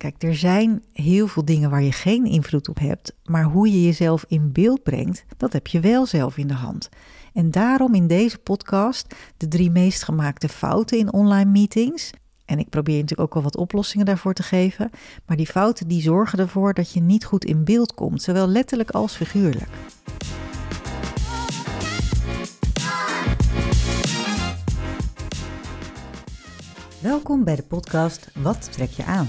Kijk, er zijn heel veel dingen waar je geen invloed op hebt, maar hoe je jezelf in beeld brengt, dat heb je wel zelf in de hand. En daarom in deze podcast de drie meest gemaakte fouten in online meetings. En ik probeer natuurlijk ook wel wat oplossingen daarvoor te geven. Maar die fouten die zorgen ervoor dat je niet goed in beeld komt, zowel letterlijk als figuurlijk. Welkom bij de podcast Wat trek je aan?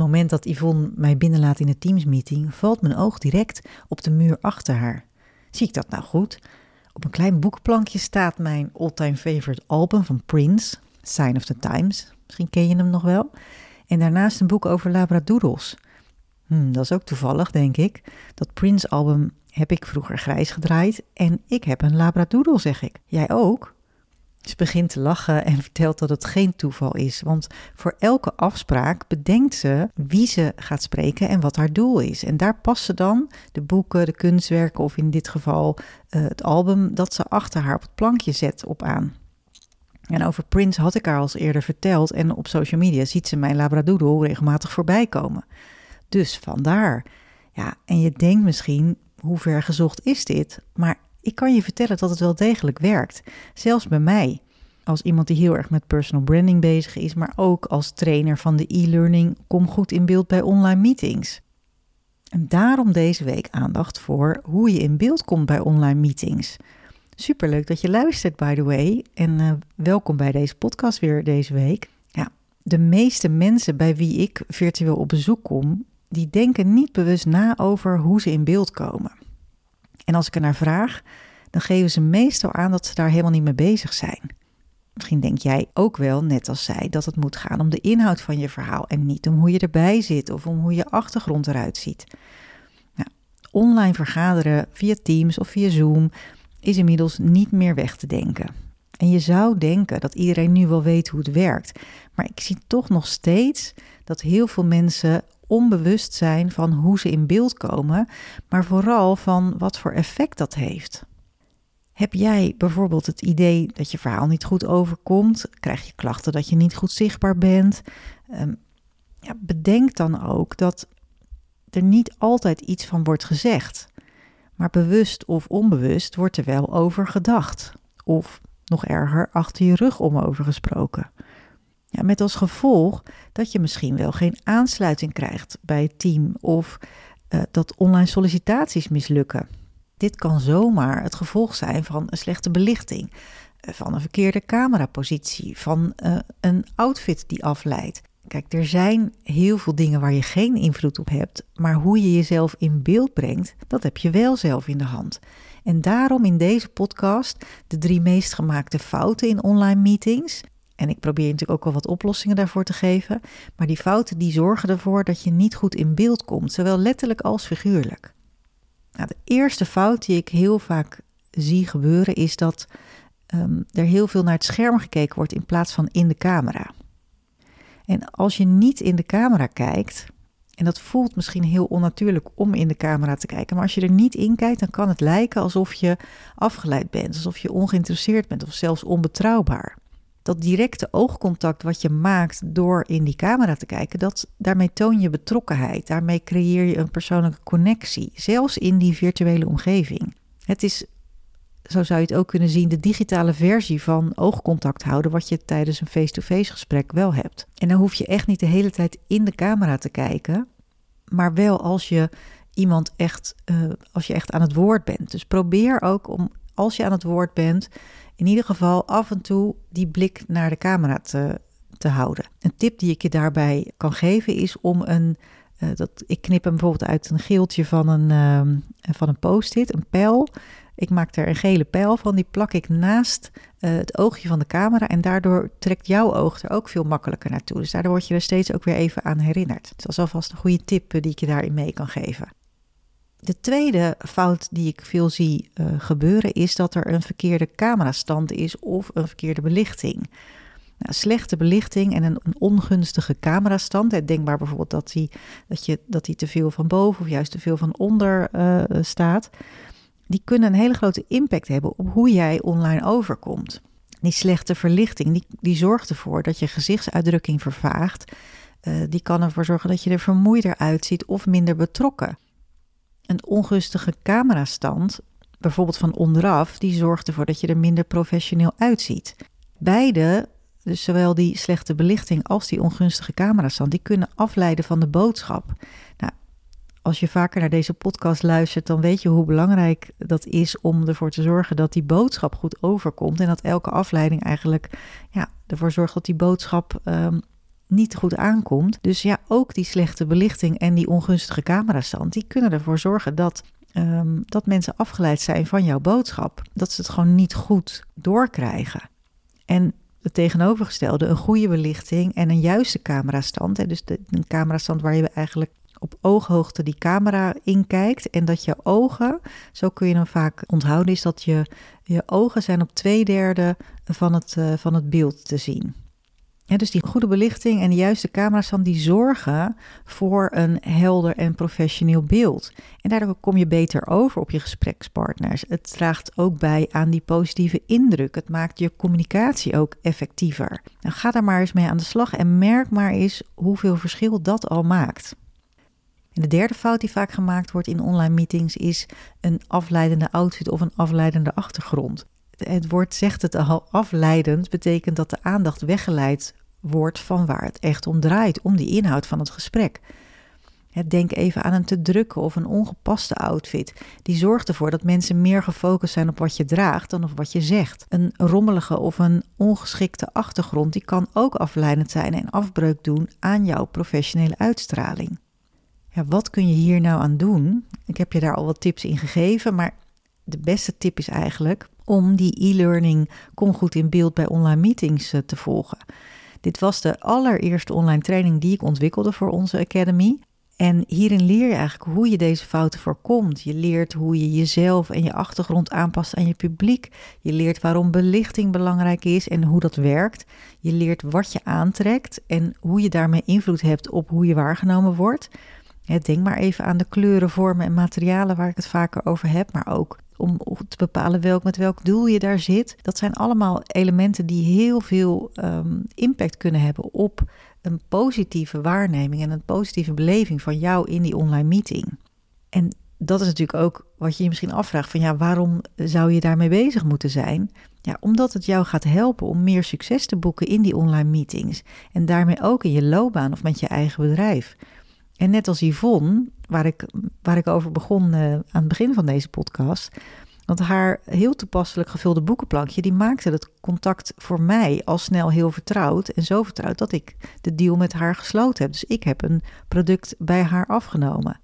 Moment dat Yvonne mij binnenlaat in de Teams-meeting, valt mijn oog direct op de muur achter haar. Zie ik dat nou goed? Op een klein boekplankje staat mijn all-time favorite album van Prince, Sign of the Times. Misschien ken je hem nog wel. En daarnaast een boek over labradoodles. Hm, dat is ook toevallig, denk ik. Dat Prince-album heb ik vroeger grijs gedraaid en ik heb een labradoodle, zeg ik. Jij ook? Ze begint te lachen en vertelt dat het geen toeval is, want voor elke afspraak bedenkt ze wie ze gaat spreken en wat haar doel is. En daar passen dan de boeken, de kunstwerken of in dit geval uh, het album dat ze achter haar op het plankje zet op aan. En over Prince had ik haar al eerder verteld en op social media ziet ze mijn labradoodle regelmatig voorbij komen. Dus vandaar. Ja, en je denkt misschien, hoe ver gezocht is dit? Maar ik kan je vertellen dat het wel degelijk werkt. Zelfs bij mij. Als iemand die heel erg met personal branding bezig is, maar ook als trainer van de e-learning, kom goed in beeld bij online meetings. En daarom deze week aandacht voor hoe je in beeld komt bij online meetings. Superleuk dat je luistert, by the way. En uh, welkom bij deze podcast weer deze week. Ja, de meeste mensen bij wie ik virtueel op bezoek kom, die denken niet bewust na over hoe ze in beeld komen. En als ik er naar vraag, dan geven ze meestal aan dat ze daar helemaal niet mee bezig zijn. Misschien denk jij ook wel, net als zij, dat het moet gaan om de inhoud van je verhaal en niet om hoe je erbij zit of om hoe je achtergrond eruit ziet. Nou, online vergaderen via Teams of via Zoom is inmiddels niet meer weg te denken. En je zou denken dat iedereen nu wel weet hoe het werkt, maar ik zie toch nog steeds dat heel veel mensen onbewust zijn van hoe ze in beeld komen, maar vooral van wat voor effect dat heeft. Heb jij bijvoorbeeld het idee dat je verhaal niet goed overkomt? Krijg je klachten dat je niet goed zichtbaar bent? Um, ja, bedenk dan ook dat er niet altijd iets van wordt gezegd. Maar bewust of onbewust wordt er wel over gedacht. Of nog erger, achter je rug om over gesproken. Ja, met als gevolg dat je misschien wel geen aansluiting krijgt bij het team of uh, dat online sollicitaties mislukken. Dit kan zomaar het gevolg zijn van een slechte belichting, uh, van een verkeerde camerapositie, van uh, een outfit die afleidt. Kijk, er zijn heel veel dingen waar je geen invloed op hebt, maar hoe je jezelf in beeld brengt, dat heb je wel zelf in de hand. En daarom in deze podcast de drie meest gemaakte fouten in online meetings en ik probeer natuurlijk ook wel wat oplossingen daarvoor te geven. Maar die fouten die zorgen ervoor dat je niet goed in beeld komt, zowel letterlijk als figuurlijk. Nou, de eerste fout die ik heel vaak zie gebeuren is dat um, er heel veel naar het scherm gekeken wordt in plaats van in de camera. En als je niet in de camera kijkt, en dat voelt misschien heel onnatuurlijk om in de camera te kijken, maar als je er niet in kijkt, dan kan het lijken alsof je afgeleid bent, alsof je ongeïnteresseerd bent of zelfs onbetrouwbaar dat directe oogcontact wat je maakt door in die camera te kijken, dat, daarmee toon je betrokkenheid. Daarmee creëer je een persoonlijke connectie, zelfs in die virtuele omgeving. Het is, zo zou je het ook kunnen zien, de digitale versie van oogcontact houden, wat je tijdens een face-to-face gesprek wel hebt. En dan hoef je echt niet de hele tijd in de camera te kijken, maar wel als je iemand echt, uh, als je echt aan het woord bent. Dus probeer ook om, als je aan het woord bent, in ieder geval af en toe die blik naar de camera te, te houden. Een tip die ik je daarbij kan geven is om een. Uh, dat, ik knip hem bijvoorbeeld uit een geeltje van een, uh, van een post-it, een pijl. Ik maak er een gele pijl van, die plak ik naast uh, het oogje van de camera en daardoor trekt jouw oog er ook veel makkelijker naartoe. Dus daardoor word je er steeds ook weer even aan herinnerd. Dat is alvast een goede tip die ik je daarin mee kan geven. De tweede fout die ik veel zie uh, gebeuren is dat er een verkeerde camerastand is of een verkeerde belichting. Nou, slechte belichting en een, een ongunstige camerastand. Denkbaar bijvoorbeeld dat hij dat je, dat die te veel van boven of juist te veel van onder uh, staat. Die kunnen een hele grote impact hebben op hoe jij online overkomt. Die slechte verlichting die, die zorgt ervoor dat je gezichtsuitdrukking vervaagt. Die kan ervoor zorgen dat je er vermoeider uitziet of minder betrokken. Een ongunstige camerastand, bijvoorbeeld van onderaf, die zorgt ervoor dat je er minder professioneel uitziet. Beide dus zowel die slechte belichting als die ongunstige camerastand, die kunnen afleiden van de boodschap. Nou, als je vaker naar deze podcast luistert, dan weet je hoe belangrijk dat is om ervoor te zorgen dat die boodschap goed overkomt. En dat elke afleiding eigenlijk ja, ervoor zorgt dat die boodschap um, niet goed aankomt. Dus ja, ook die slechte belichting en die ongunstige camerastand, die kunnen ervoor zorgen dat, um, dat mensen afgeleid zijn van jouw boodschap. Dat ze het gewoon niet goed doorkrijgen. En het tegenovergestelde, een goede belichting en een juiste camerastand. Hè, dus de, een camerastand waar je eigenlijk op ooghoogte die camera inkijkt en dat je ogen, zo kun je hem vaak onthouden, is dat je, je ogen zijn op twee derde van het, uh, van het beeld te zien dus die goede belichting en de juiste camera's die zorgen voor een helder en professioneel beeld. En daardoor kom je beter over op je gesprekspartners. Het draagt ook bij aan die positieve indruk. Het maakt je communicatie ook effectiever. Nou, ga daar maar eens mee aan de slag en merk maar eens hoeveel verschil dat al maakt. De derde fout die vaak gemaakt wordt in online meetings is een afleidende outfit of een afleidende achtergrond het woord zegt het al, afleidend betekent dat de aandacht weggeleid wordt van waar het echt om draait, om die inhoud van het gesprek. Denk even aan een te drukke of een ongepaste outfit. Die zorgt ervoor dat mensen meer gefocust zijn op wat je draagt dan op wat je zegt. Een rommelige of een ongeschikte achtergrond die kan ook afleidend zijn en afbreuk doen aan jouw professionele uitstraling. Ja, wat kun je hier nou aan doen? Ik heb je daar al wat tips in gegeven, maar de beste tip is eigenlijk om die e-learning Kom goed in beeld bij online meetings eh, te volgen. Dit was de allereerste online training die ik ontwikkelde voor onze Academy. En hierin leer je eigenlijk hoe je deze fouten voorkomt. Je leert hoe je jezelf en je achtergrond aanpast aan je publiek. Je leert waarom belichting belangrijk is en hoe dat werkt. Je leert wat je aantrekt en hoe je daarmee invloed hebt op hoe je waargenomen wordt. Denk maar even aan de kleuren, vormen en materialen waar ik het vaker over heb, maar ook om te bepalen welk, met welk doel je daar zit. Dat zijn allemaal elementen die heel veel um, impact kunnen hebben op een positieve waarneming en een positieve beleving van jou in die online meeting. En dat is natuurlijk ook wat je je misschien afvraagt: van ja, waarom zou je daarmee bezig moeten zijn? Ja, omdat het jou gaat helpen om meer succes te boeken in die online meetings. En daarmee ook in je loopbaan of met je eigen bedrijf. En net als Yvonne, waar ik, waar ik over begon uh, aan het begin van deze podcast. Want haar heel toepasselijk gevulde boekenplankje, die maakte het contact voor mij al snel heel vertrouwd. En zo vertrouwd dat ik de deal met haar gesloten heb. Dus ik heb een product bij haar afgenomen.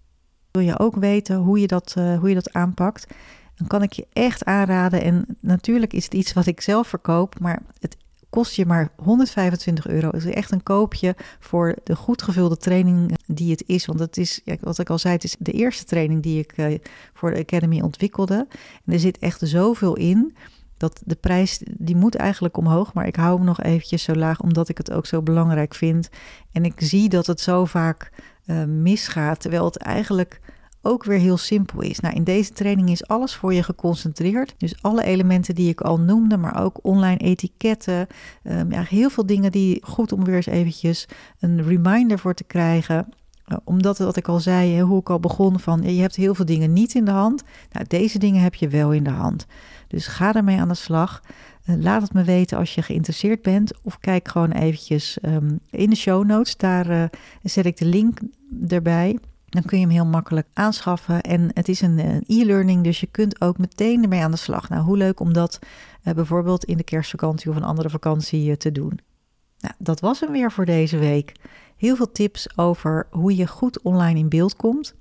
Wil je ook weten hoe je dat, uh, hoe je dat aanpakt? Dan kan ik je echt aanraden. En natuurlijk is het iets wat ik zelf verkoop, maar het kost je maar 125 euro. Het is echt een koopje voor de goed gevulde training die het is. Want het is, wat ik al zei, het is de eerste training die ik uh, voor de Academy ontwikkelde. En er zit echt zoveel in dat de prijs, die moet eigenlijk omhoog. Maar ik hou hem nog eventjes zo laag, omdat ik het ook zo belangrijk vind. En ik zie dat het zo vaak uh, misgaat, terwijl het eigenlijk ook weer heel simpel is. Nou, in deze training is alles voor je geconcentreerd. Dus alle elementen die ik al noemde, maar ook online etiketten. Um, ja, heel veel dingen die goed om weer eens eventjes een reminder voor te krijgen. Uh, omdat, wat ik al zei, hoe ik al begon van, je hebt heel veel dingen niet in de hand. Nou, deze dingen heb je wel in de hand. Dus ga ermee aan de slag. Uh, laat het me weten als je geïnteresseerd bent. Of kijk gewoon eventjes um, in de show notes. Daar uh, zet ik de link erbij. Dan kun je hem heel makkelijk aanschaffen. En het is een e-learning, dus je kunt ook meteen ermee aan de slag. Nou, hoe leuk om dat uh, bijvoorbeeld in de kerstvakantie of een andere vakantie uh, te doen. Nou, dat was hem weer voor deze week. Heel veel tips over hoe je goed online in beeld komt.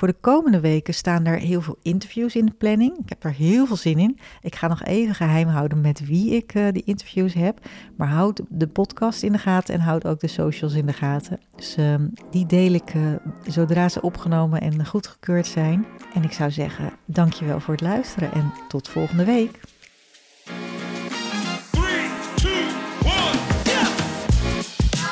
Voor de komende weken staan er heel veel interviews in de planning. Ik heb er heel veel zin in. Ik ga nog even geheim houden met wie ik uh, die interviews heb. Maar houd de podcast in de gaten en houd ook de socials in de gaten. Dus uh, die deel ik uh, zodra ze opgenomen en goedgekeurd zijn. En ik zou zeggen, dankjewel voor het luisteren en tot volgende week.